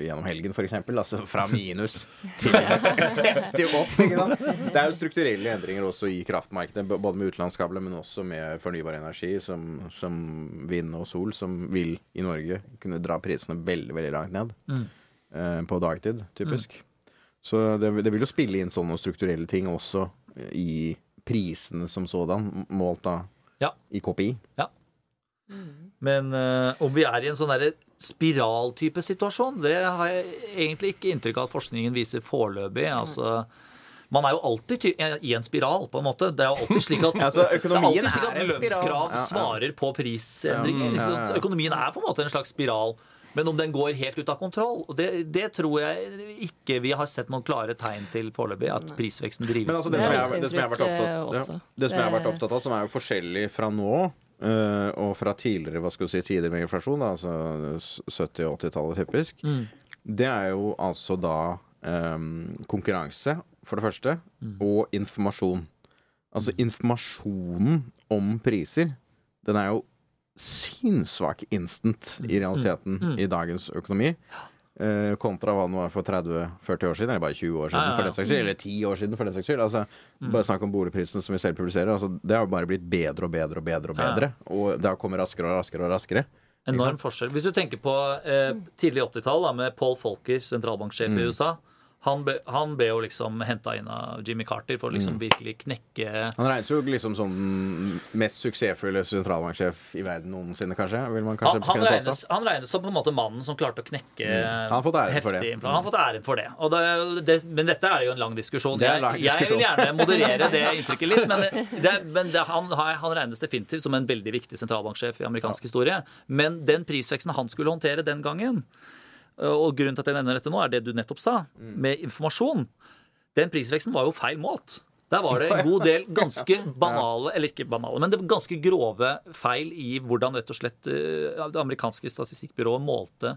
gjennom helgen, f.eks. Altså fra minus til heftig opp. Ikke sant? Det er jo strukturelle endringer også i kraftmarkedet, både med utenlandskabler, men også med fornybar energi, som, som vind og sol, som vil i Norge kunne dra prisene veldig, veldig langt ned eh, på dagtid, typisk. Så det, det vil jo spille inn sånne strukturelle ting også eh, i prisene som sådan, målt da Ja. i KPI. Men eh, om vi er i en sånn spiraltype situasjon, det har jeg egentlig ikke inntrykk av at forskningen viser foreløpig. Altså, man er jo alltid ty i en spiral, på en måte. Det er jo alltid slik at, Altså, lønnskrav Ja, ja. svarer på prisendringer. Ja, ja, ja. Økonomien er på en måte en slags spiral. Men om den går helt ut av kontroll, det, det tror jeg ikke vi har sett noen klare tegn til foreløpig. At prisveksten drives. Men altså, det, som jeg, det som jeg har vært opptatt, eh, ja, det som jeg har vært opptatt av, som er jo forskjellig fra nå Uh, og fra tidligere hva skal du si, tider med inflasjon, da, altså 70- og 80-tallet typisk, det er jo altså da um, konkurranse, for det første, og informasjon. Altså informasjonen om priser, den er jo sinnssvak instant i realiteten i dagens økonomi. Uh, kontra hva den var for 30-40 år siden, eller bare 20 år siden, Ja, ja, ja. for den saks skyld. Eller 10 år siden, for den saks skyld. Altså, Bare snakk om boligprisene som vi selv publiserer. Altså, det har bare blitt bedre og bedre og bedre og Ja. bedre. Og det har kommet raskere og raskere og raskere. Enorm forskjell. Hvis du tenker på eh, tidlig 80-tall med Paul Folker, sentralbanksjef Mm. i USA. Han ble, han ble jo liksom henta inn av Jimmy Carter for å Mm. liksom virkelig knekke Han regnes jo liksom som den mest suksessfulle sentralbanksjef i verden noensinne, kanskje? Vil man han, kanskje han, kunne regnes, han regnes som på en måte mannen som klarte å knekke Han har fått æren for det. Han har fått æren for det. Det, det. Men dette er jo en lang diskusjon. Det er en lang jeg, jeg vil gjerne moderere det inntrykket litt. Men, det, men han, han regnes definitivt som en veldig viktig sentralbanksjef i amerikansk historie. Men den prisveksten han skulle håndtere den gangen, og grunnen til at jeg nevner dette nå, er det du nettopp sa, med informasjon. Den prisveksten var jo feil målt. Der var det en god del ganske banale, eller ikke banale, men det var ganske grove feil i hvordan rett og slett eh, det amerikanske statistikkbyrået målte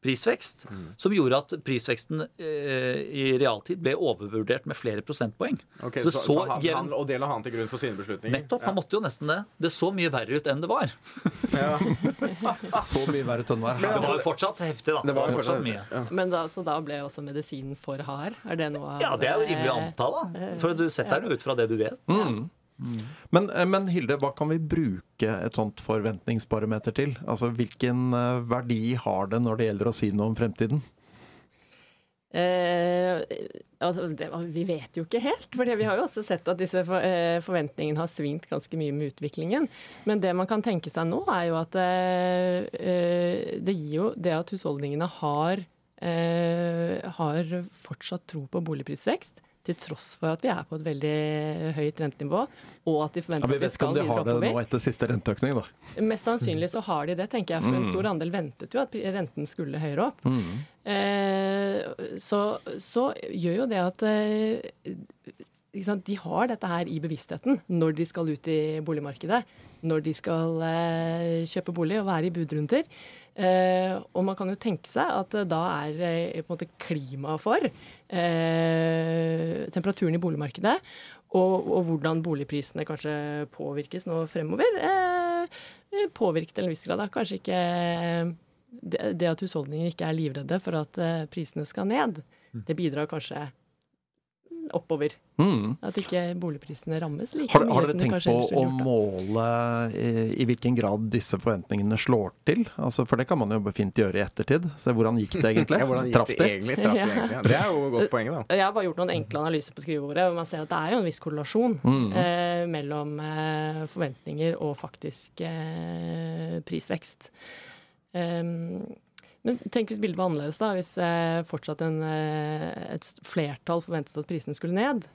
prisvekst, som gjorde at prisveksten eh, i realtid ble overvurdert med flere prosentpoeng. Okay, så, så, så, han, han, og det la han til grunn for sine beslutninger? Nettopp. Han måtte jo nesten det. Det så mye verre ut enn det var. Ja. Så mye verre ut enn Det var jo fortsatt heftig, da. Det var fortsatt fortsatt mye. ja. Men da, så da ble også medisinen for hard? Er det noe av Ja, det er jo rimelig antall, da. For du setter den ut fra det du vet. Men, eh, men Hilde, hva kan vi bruke et sånt forventningsbarometer til? Altså Hvilken eh, verdi har det når det gjelder å si noe om fremtiden? Eh, altså, det, vi vet jo ikke helt, for vi har jo også sett at disse for, eh, forventningene har svingt ganske mye med utviklingen. Men det man kan tenke seg nå, er jo at eh, eh, det gir jo det at husholdningene har, har fortsatt tro på boligprisvekst. Til tross for at vi er på et veldig høyt rentenivå, og at de Ja, forventer vi at vi vet ikke om de har det nå etter siste renteøkning, da. Mest sannsynlig så har de det, tenker jeg, for en Mm. stor andel ventet jo at renten skulle høyere opp. Eh, så, så gjør jo det at eh, sant, de har dette her i bevisstheten når de skal ut i boligmarkedet. Når de skal eh, kjøpe bolig og være i budrunder. Eh, og man kan jo tenke seg at eh, da er eh, på en måte klimaet for eh, temperaturen i boligmarkedet og, og hvordan boligprisene kanskje påvirkes nå fremover, eh, påvirket til en viss grad. Da. Kanskje ikke det, det at husholdninger ikke er livredde for at prisene skal ned, det bidrar kanskje oppover. Mm. At ikke boligprisene rammes like Har, mye har dere tenkt på å måle i, i hvilken grad disse forventningene slår til? Altså, for det kan man jo fint gjøre i ettertid. Se hvordan gikk det egentlig? Ja, hvordan gikk Traff det de? egentlig? Traff Ja. egentlig? Det er jo godt poeng, da. Jeg har bare gjort noen enkle analyser på skrivebordet. hvor Man ser at det er jo en viss korrelasjon Mm. eh, mellom eh, forventninger og faktisk eh, prisvekst. Um, men tenk hvis bildet var annerledes, da. Hvis eh, fortsatt en, eh, et flertall forventet at prisene skulle ned.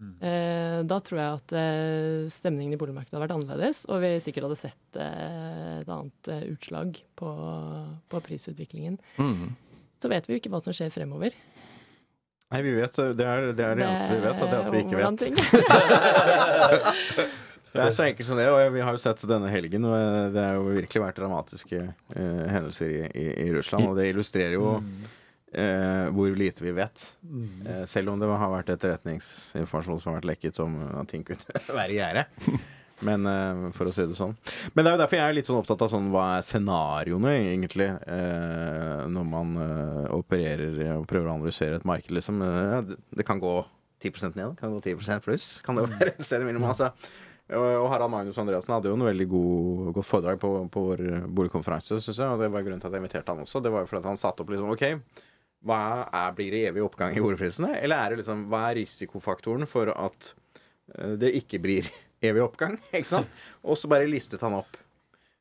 Eh, da tror jeg at eh, stemningen i boligmarkedet hadde vært annerledes, og vi sikkert hadde sett et annet utslag på, på prisutviklingen. Mm. Så vet vi jo ikke hva som skjer fremover. Nei, vi vet, det er det, er det eneste vi vet, og det er at vi ikke vet. Det er så enkelt som det, og vi har jo sett denne helgen, og eh, det har jo virkelig vært dramatiske eh, hendelser i, i, i Russland, og det illustrerer jo eh, hvor lite vi vet. Eh, selv om det har vært etterretningsinformasjon som har vært lekket om at ting kunne være i gjære. Men eh, for å si det sånn. Men det er jo derfor jeg er litt sånn opptatt av sånn hva er scenarioene, egentlig, eh, når man opererer og prøver å analysere et marked, liksom. Det kan gå 10 ned, kan gå 10% pluss. Kan det være et sted imellom, altså. Og Harald Magnus Andreassen hadde jo en veldig god, godt foredrag på, på vår boligkonferanse, syns jeg. Og det var grunnen til at jeg inviterte han også. Det var jo fordi han satte opp liksom OK, hva er, blir det evig oppgang i boligprisene? Eller er det liksom, hva er risikofaktoren for at eh, det ikke blir evig oppgang? Ikke sant? Og så bare listet han opp.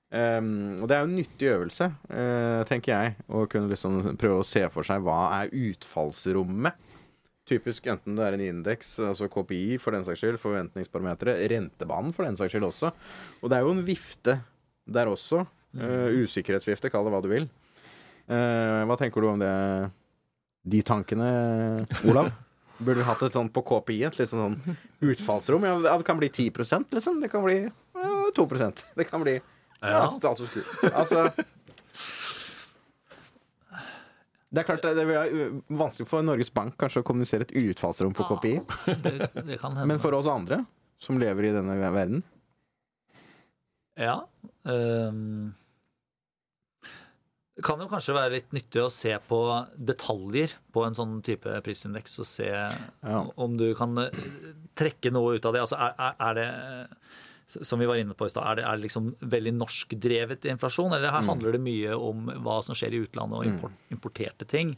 Um, og det er jo en nyttig øvelse, uh, tenker jeg, å kunne liksom prøve å se for seg hva er utfallsrommet. Typisk enten det er en indeks, altså KPI for den saks skyld, forventningsparametere, rentebanen for den saks skyld også. Og det er jo en vifte der også. eh, usikkerhetsvifte, kall det hva du vil. Uh, hva tenker du om det? De tankene, Olav? Burde vi hatt et sånt på KPI, et litt sånn utfallsrom? Ja, det kan bli 10% liksom. Det kan bli uh, 2 Det kan bli ja, Ja. status quo. Altså Det er klart det er uh, vanskelig for Norges Bank kanskje å kommunisere et utfallsrom på KPI. Det, det kan hende. Men for oss andre som lever i denne verden Ja. Um, det kan jo kanskje være litt nyttig å se på detaljer på en sånn type prisindeks, og se Ja. om du kan eh, trekke noe ut av det. Altså er, er, det som vi var inne på i stad, er det, er det liksom veldig norskdrevet inflasjon? Eller her handler det mye om hva som skjer i utlandet og import, importerte ting?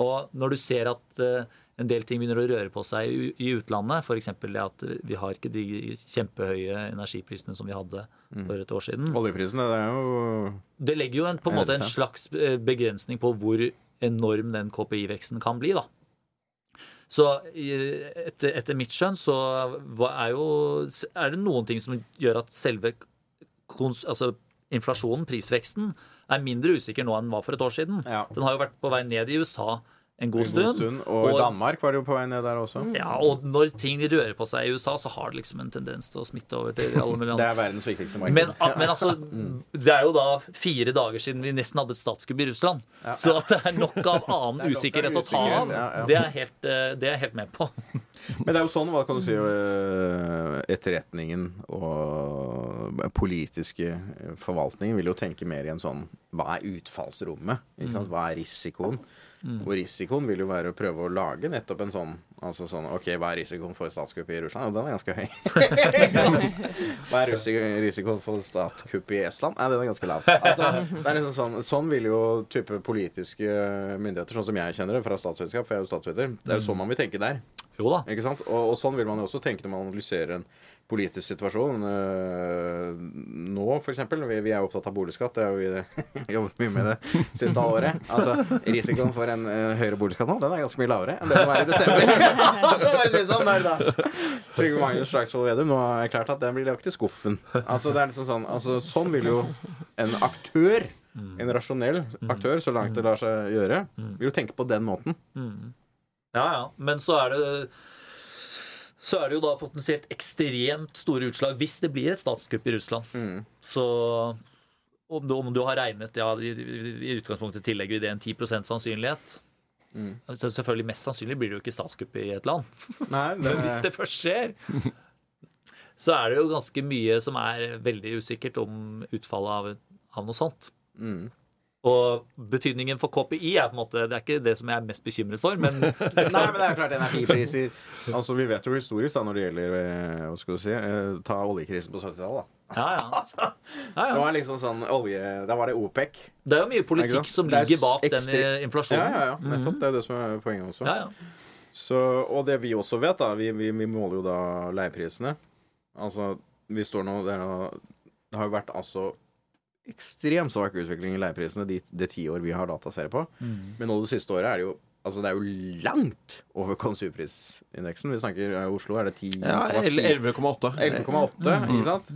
Og når du ser at eh, en del ting begynner å røre på seg i, utlandet, f.eks. det at vi har ikke de kjempehøye energiprisene som vi hadde for et år siden, Oljeprisene, det er jo det legger jo en, på en måte en slags eh, begrensning på hvor enorm den KPI-veksten kan bli, da. Så etter, etter mitt skjønn så er jo Er det noen ting som gjør at selve kons, altså inflasjonen, prisveksten, er mindre usikker nå enn den var for et år siden? Ja. Den har jo vært på vei ned i USA en god en stund. god stund. Og i Danmark var det jo på vei ned der også. Ja, og når ting rører på seg i USA, så har det liksom en tendens til å smitte over til alle mulige Det er verdens viktigste marked. Men, men altså, det er jo da fire dager siden vi nesten hadde et statskupp i Russland. Så at det er nok av annen nok usikkerhet å ta av, ja, ja. det er, helt, eh, det er jeg helt med på. Men det er jo sånn, hva kan du si, øh, etterretningen og politiske forvaltningen vil jo tenke mer i en sånn Hva er utfallsrommet? Sant? Hva er risikoen? Og risikoen vil jo være å prøve å lage nettopp en sånn Altså sånn OK, hva er risikoen for statskupp i Russland? Og den er ganske høy. hva er risikoen for statskupp i Estland? Nei, den er ganske lav. Altså, det er liksom sånn, sånn vil jo type politiske myndigheter, sånn som jeg kjenner det fra statsvitenskap, for jeg er jo statsviter, det er jo sånn man vil tenke der. Jo da. Ikke sant? Og, og sånn vil man jo også tenke når man analyserer en politisk situasjon. Eh, nå eksempel, vi, vi er opptatt av boligskatt. Det har vi jobbet mye med det siste halvåret. Altså, risikoen for en eh, høyere boligskatt nå, den er ganske mye lavere enn det den var i desember. Sånn. Trygve Magnus Slagsvold Vedum nå har erklært at den blir lagt i skuffen. Altså, det er liksom sånn, altså, sånn vil jo en aktør, en rasjonell aktør, så langt det lar seg gjøre, vil jo tenke på den måten. Ja, ja. Men så er det så er det jo da potensielt ekstremt store utslag hvis det blir et statskupp i Russland. Så om du, om du har regnet ja, i, i utgangspunktet tillegger vi det en 10% sannsynlighet. Så selvfølgelig Mest sannsynlig blir det jo ikke statskupp i et land. Nei, det, Men hvis det først skjer, så er det jo ganske mye som er veldig usikkert om utfallet av, av noe sånt. Mm. Og betydningen for KPI er på en måte Det er ikke det som jeg er mest bekymret for, men Nei, men det er klart energipriser Altså, Vi vet jo historisk da når det gjelder eh, hva skal du si, eh, ta oljekrisen på 70-tallet. da. ja, ja. Altså, ja, Det var liksom sånn olje... Da var det OPEC. Det er jo mye politikk som er ligger bak den ekstre- eh, Ja, ja, ja, nettopp. Det er jo det som er poenget også. Ja, ja. Så, og det vi også vet, da Vi, vi, vi måler jo da leieprisene. Altså, vi står nå Det, er det har jo vært altså ekstremt svak utvikling i leieprisene de, ti år vi har dataserie på. Men nå det siste året er det jo Altså, det er jo langt over konsumprisindeksen. Vi snakker i Oslo er det 10 Ja, 11,8. 11,8, ikke sant?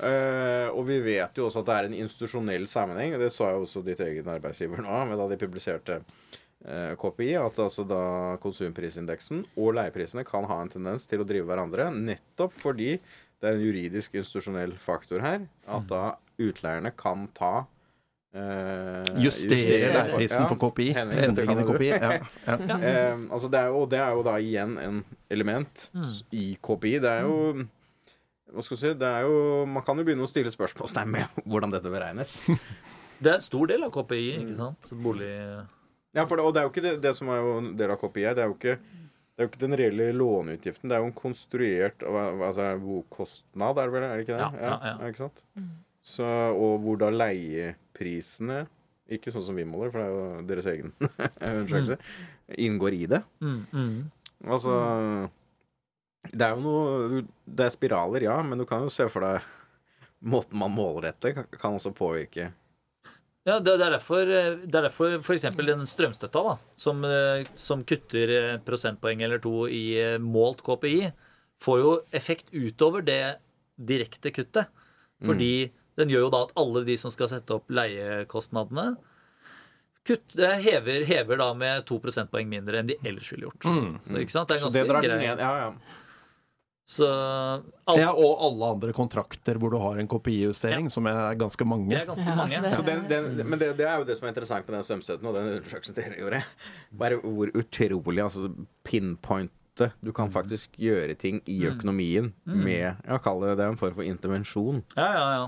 Eh, og vi vet jo også at det er en institusjonell sammenheng. Det sa jo også ditt egen arbeidsgiver nå, med da de publiserte uh, KPI, at altså da konsumprisindeksen og leieprisene kan ha en tendens til å drive hverandre, nettopp fordi det er en juridisk institusjonell faktor her, at da utleierne kan ta Uh, Justere leieprisen ja, for KPI. Henning, Endringen i. KPI. Ja, ja. uh, altså det er jo, og det er jo da igjen en element i KPI. Det er jo Hva skal du si? Det er jo Man kan jo begynne å stille spørsmålstegn med hvordan dette beregnes. Det er en stor del av KPI, ikke sant? Bolig... Ja, for det, Og det er jo ikke det, det som er jo en del av KPI. Det er jo ikke det er jo ikke den reelle låneutgiften. Det er jo en konstruert altså, bokostnad, er det vel? Er det ikke det? Ja, ja, ja. Ikke sant? Så, og hvor da leieprisene Ikke sånn som vi måler, for det er jo deres egen undersøkelse. Inngår i det. Mm, mm. Altså Det er jo noe Det er spiraler, ja, men du kan jo se for deg Måten man måler dette, kan- kan også påvirke Ja, det, er derfor, eh, det er derfor f.eks. den strømstøtta, da, som, eh, som kutter eh, prosentpoeng eller to i målt KPI, får jo effekt utover det direkte kuttet. Fordi den gjør jo da at alle de som skal sette opp leiekostnadene, kutt, hever, hever da med to prosentpoeng mindre enn de ellers ville gjort. Så, ikke sant? Det er ganske greit. Ja, ja. Så alt, Ja, og alle andre kontrakter hvor du har en kopijustering, ja. som er ganske mange. det er ganske Ja, mange. det- Så den, den, men det, det er jo det som er interessant med den strømstøtten og den undersøkelsen dere gjorde. Bare hvor utrolig altså pinpointe du kan faktisk gjøre ting i økonomien med Ja, kall det det en form for intervensjon. Ja, ja, ja.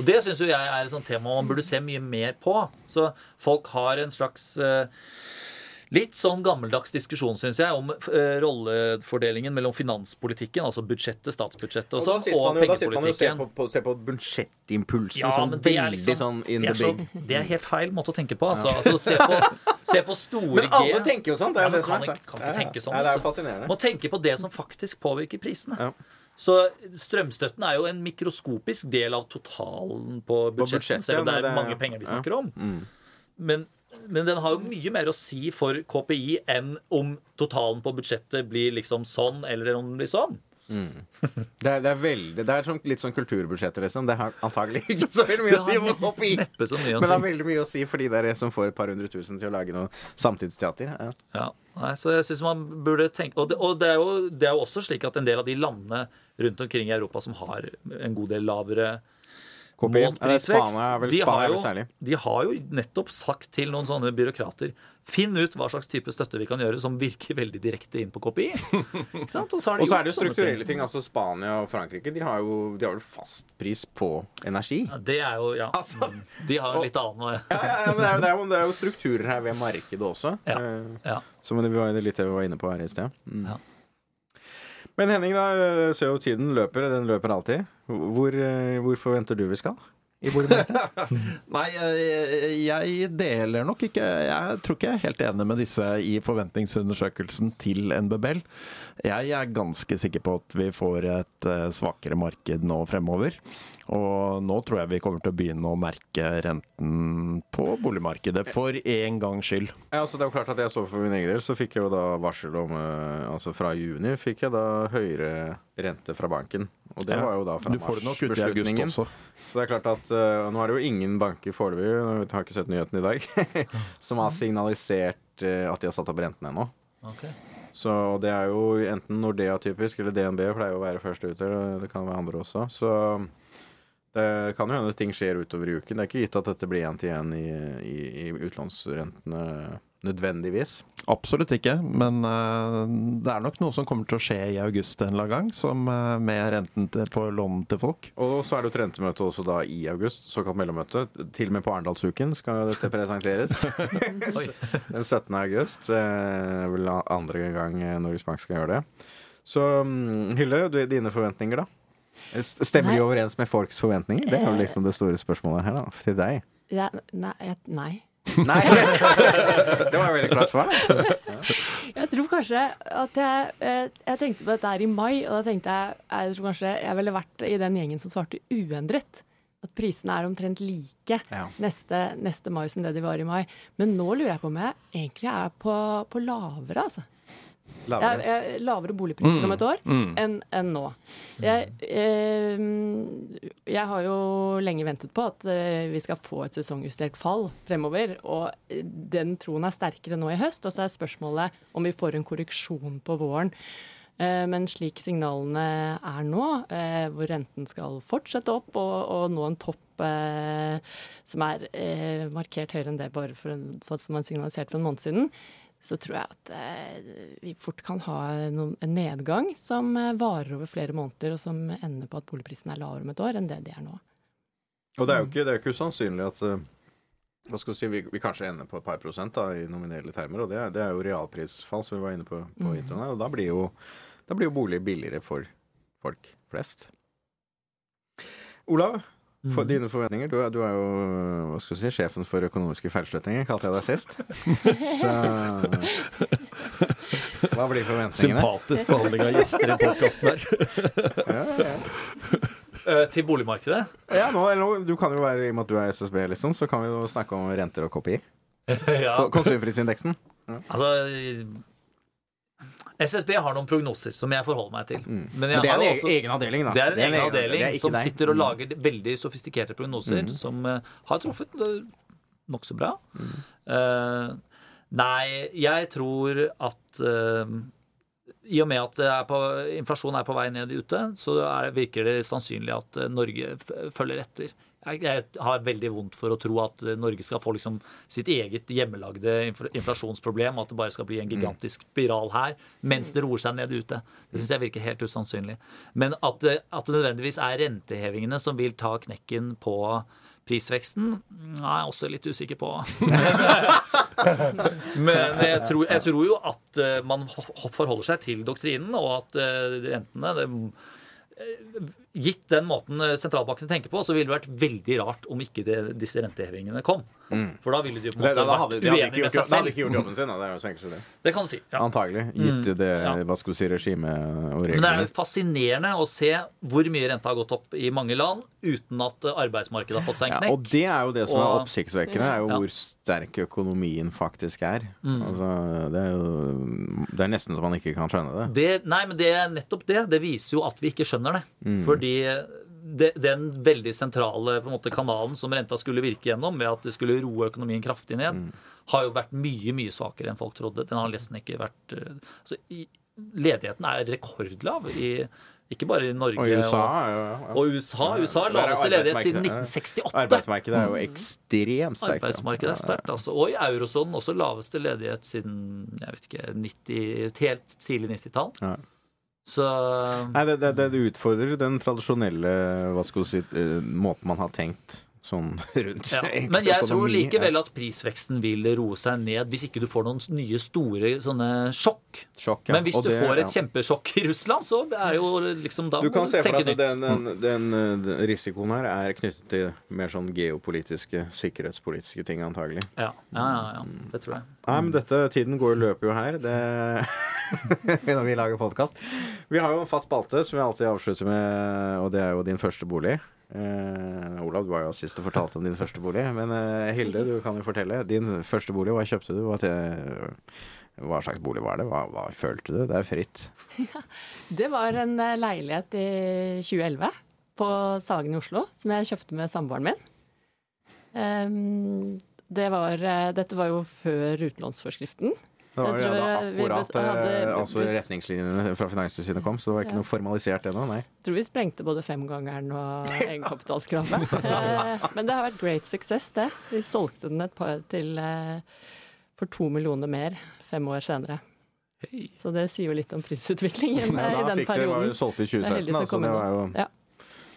Og det syns jo jeg er et sånt tema man burde se mye mer på. Så folk har en slags eh, Litt sånn gammeldags diskusjon, syns jeg, om eh, rollefordelingen mellom finanspolitikken, altså budsjettet, statsbudsjettet og sånn, og pengepolitikken. da sitter man jo og ser på, på, ser på budsjettimpulsen Ja, sånn veldig liksom sånn in the big. så, det er helt feil måte å tenke på. Altså, altså se, på, se på store Men alle G. tenker jo sånn. Det er Ja, det som kan er sagt. kan ikke Ja, ja. tenke sånn, Ja, det er fascinerende. Må tenke på det som faktisk påvirker prisene. Ja. Så strømstøtten er jo en mikroskopisk del av totalen på budsjettet, selv om det er mange penger vi ja. Mm. snakker om. Men, men den har jo mye mer å si for KPI enn om totalen på budsjettet blir liksom sånn, eller om den blir sånn. Det er, det er veldig Det er sånn, litt sånn kulturbudsjetter, liksom. Det har antagelig ikke så veldig mye å si for KPI. Men det har veldig mye å si for de der som får et par hundre tusen til å lage noe samtidsteater. Ja. Ja, nei, så jeg synes man burde tenke Og, det, og det, er jo, det er jo også slik at en del av de landene rundt omkring i Europa som har en god del lavere KPI. målt det prisvekst, de, har jo, de har jo nettopp sagt til noen sånne byråkrater Finn ut hva slags type støtte vi kan gjøre som virker veldig direkte inn på KPI. Ikke sant? Og så har de Og så er det jo strukturelle ting. Altså Spania og Frankrike de har jo de har vel fastpris på energi. Ja, det er jo Ja. Altså- Mm. De har jo litt annet Ja, ja, ja, det, er, det, er jo, det er jo strukturer her ved markedet også. Ja. Eh, Ja. Som det vi var litt det vi var inne på her i sted. Mm. Ja. Men Henning, da, ser jo tiden løper. Den løper alltid. Hvor, eh, hvor forventer du vi skal i? Nei, jeg deler nok ikke Jeg tror ikke jeg er helt enig med disse i forventningsundersøkelsen til NBBL. Jeg er ganske sikker på at vi får et eh, svakere marked nå fremover. Og nå tror jeg vi kommer til å begynne å merke renten på boligmarkedet for en gangs skyld. Ja, altså det er jo klart at jeg så For min egen del så fikk jeg jo da varsel om eh, Altså fra juni fikk jeg da høyere rente fra banken. Og det Ja. var jo da fra mars-beslutningen. Så det er klart at uh, Nå er det jo ingen banker foreløpig, vi har ikke sett nyheten i dag, som har signalisert uh, at de har satt opp renten ennå. Ok. Så det er jo enten Nordea typisk, eller DNB pleier å være først ute. Det kan være andre også. Så det kan jo hende ting skjer utover i uken. Det er ikke gitt at dette blir én til én i, i, i utlånsrentene nødvendigvis. Absolutt ikke, men uh, det er nok noe som kommer til å skje i august en eller annen gang, som uh, med renten til, på lån til folk. Og så er det jo et rentemøte også da i august, såkalt mellommøte. Til og med på Arendalsuken skal dette presenteres. Den 17. august. Uh, vel andre gang Norges Bank skal gjøre det. Så um, Hilde, du, dine forventninger, da? Stemmer de overens med folks forventninger? Det er jo liksom det store spørsmålet her, da. Til deg. Ja, nei, nei. Nei! det var veldig klart for meg. Jeg tror kanskje at jeg eh, Jeg tenkte på dette her i mai, og da tenkte jeg jeg tror kanskje jeg ville vært i den gjengen som svarte uendret. At prisene er omtrent like Ja. neste, neste mai som det de var i mai. Men nå lurer jeg på om jeg egentlig er på, på lavere, altså. Jeg, Lavere. jeg, lavere boligpriser om et år enn en nå. Jeg, eh, jeg har jo lenge ventet på at eh, vi skal få et sesongjustert fall fremover. Og eh, den troen er sterkere nå i høst. Og så er spørsmålet om vi får en korreksjon på våren. Eh, Men slik signalene er nå, eh, hvor renten skal fortsette opp og, og nå en topp eh, som er markert høyere enn det bare for en, for, som man signaliserte for en måned siden, så tror jeg at eh, vi fort kan ha noen, en nedgang som eh, varer over flere måneder, og som ender på at boligprisene er lavere om et år enn det de er nå. Og det er jo ikke, det er ikke usannsynlig at eh, hva skal si, vi, vi kanskje ender på et par prosent da, i nominelle termer. Og det, det er jo realprisfall, som vi var inne på på Mm. introen. Og da blir, jo, da blir jo bolig billigere for folk flest. Olav, for dine forventninger. Du er, du er jo hva skal du si, sjefen for økonomiske feilslutninger, kalte jeg deg sist. Så Hva blir forventningene? Sympatisk behandling av gjester i podkasten her. Ja, ja. Eh, Til boligmarkedet? ja nå, eller nå, du kan jo være, I og med at du er SSB, liksom, så kan vi jo snakke om renter og KPI. ja. Konsumprisindeksen. Ja. Altså SSB har noen prognoser som jeg forholder meg til. Men, Mm. Men det er en egen, også- egen avdeling, da. Det er en egen det avdeling er som deg. sitter og Mm. lager veldig sofistikerte prognoser, som uh, har truffet uh, nokså bra. Uh, nei, jeg tror at uh, i og med at er på, inflasjonen er på vei ned ute, så er det, virker det sannsynlig at eh, Norge følger etter. Jeg, jeg har veldig vondt for å tro at eh, Norge skal få liksom sitt eget hjemmelagde infl inflasjonsproblem, at det bare skal bli en gigantisk spiral her, mens det roer seg ned ute. Det syns jeg virker helt usannsynlig. Men at det, at det nødvendigvis er rentehevingene som vil ta knekken på prisveksten, er jeg også litt usikker på. Men jeg tror, jeg tror jo at eh, man forholder seg til doktrinen, og at eh, rentene det, eh, Gitt den måten eh, sentralbankene tenker på, så ville det vært veldig rart om ikke det, disse rentehevingene kom. For da ville de jo på en måte det, det, vært uenige med seg selv. da hadde de ikke gjort jobben sin. Da. Det er jo så enkelt som det. Det kan du si. Ja. Antagelig. Gitt det Ja. hva skulle si, regimet og Men det er fascinerende å se hvor mye renta har gått opp i mange land uten at eh, arbeidsmarkedet har fått seg en knekk. Ja, og det er jo det som er oppsiktsvekkende, er jo Ja. hvor sterk økonomien faktisk er. Mm. Altså, det er jo Det er nesten så man ikke kan skjønne det. Det, nei, men det er nettopp det. Det viser jo at vi ikke skjønner det. Fordi det, den veldig sentrale måte, kanalen som renta skulle virke gjennom, ved at det skulle roe økonomien kraftig ned, har jo vært mye mye svakere enn folk trodde. Den har nesten ikke vært eh, altså, i, Ledigheten er rekordlav i ikke bare i Norge Og USA og, ja, ja. og USA. USA er laveste ledighet siden 1968. Arbeidsmarkedet er jo ekstremt sterkt. Arbeidsmarkedet er sterkt, altså. Og i eurosonen også laveste ledighet siden jeg vet ikke, 90, helt tidlig 90-tall. Ja. Så Nei, det, det, det utfordrer den tradisjonelle hva skal du si, eh, måten man har tenkt sånn rundt Ja. Men jeg tror likevel at prisveksten vil roe seg ned hvis ikke du får noen nye store sånne sjokk. Sjokk, ja. Men hvis Og du det- får et ja. kjempesjokk i Russland, så er jo liksom da Du kan se for deg at den, den, den, den risikoen her er knyttet til mer sånn geopolitiske, sikkerhetspolitiske ting, antagelig. Ja, ja, ja, ja, det tror jeg. Nei, men dette, tiden går og løper jo her. Det Når vi lager podkast. Vi har jo en fast spalte som vi alltid avslutter med, og det er jo din første bolig. Eh, Olav, du var jo sist og fortalte om din første bolig. Men uh, Hilde, du kan jo fortelle. Din første bolig, hva kjøpte du? Hva, hva slags bolig var det? Hva, hva følte du? Det er fritt. Det var en eh, leilighet i 2011 på Sagen i Oslo, som jeg kjøpte med samboeren min. Um, det var, dette var jo før utlånsforskriften. Det var Jeg jo tror da akkurat hadde eh, altså retningslinjene fra Finanstilsynet kom, så det var ikke Ja. noe formalisert ennå, nei. Jeg tror vi sprengte både femgangeren og egenkapitalskravet. Eh, Men det har vært great success, det. Vi solgte den et par til eh, for to millioner mer fem år senere. Hei. Så det sier jo litt om prisutviklingen Ja, i da den fikk det, var jo solgt i er 2016, så som altså. Det var jo. Ja.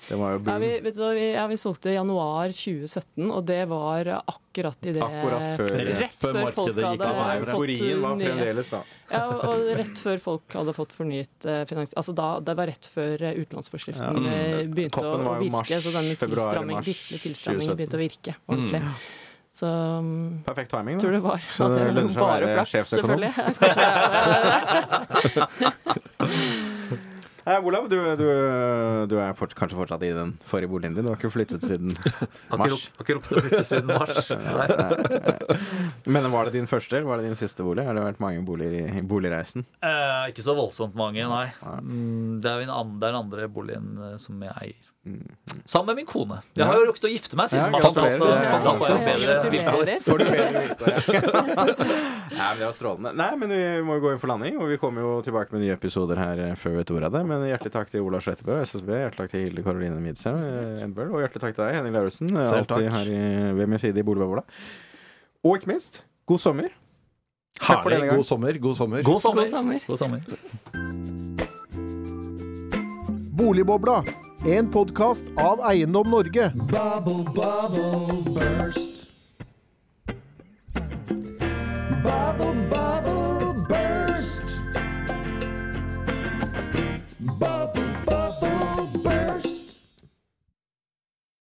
Det var jo Ja, vi, vet du, vi, ja, vi solgte i januar 2017, og det var akkurat i det Akkurat før- Rett før før folk hadde fått nye fremdeles da. Ja, og, rett før folk hadde fått fornyet eh, finans... Altså da, det var rett før eh, utlånsforskriften Ja. mm. begynte å virke, mars, så denne februar, tilstramming, mars tilstrammingen begynte å virke ordentlig. Så um, Perfekt timing, da. tror det var Så det det lønner seg å være sjefsøkonom. selvfølgelig. Nei, Olav, du, du, du er fort, kanskje fortsatt i den forrige boligen din. Du har ikke flyttet siden mars. har ikke rukket å flytte siden mars. Nei. Men var det din første, eller var det din siste bolig? Har det vært mange boliger i, i boligreisen? Eh, ikke så voldsomt mange, nei. Mm, det er en, det andre, den andre boligen eh, som jeg eier. Sammen med min kone. Jeg har jo rukket å gifte meg Ja, siden mars. gratulerer. så Ja, Da får jeg bedre vilkår. Får du bedre vilkår? Nei, men det var strålende. Nei, men vi må jo gå inn for landing, og vi kommer jo tilbake med nye episoder her eh, før vi vet ordet av det. Men hjertelig takk til Ola Slettebø, SSB, hjertelig takk til Hilde Karoline Midsem, eh, Edbøl, og hjertelig takk til deg, Henning Lauritzen, eh, alltid her i, ved min side i Boligbobla. Og ikke minst, god sommer. Takk for denne Herlig. gang. God sommer. God sommer. God sommer. God sommer. God sommer. Boligbobla, en podkast av Eiendom Norge. Bubble, bubble, burst. Bubble, bubble.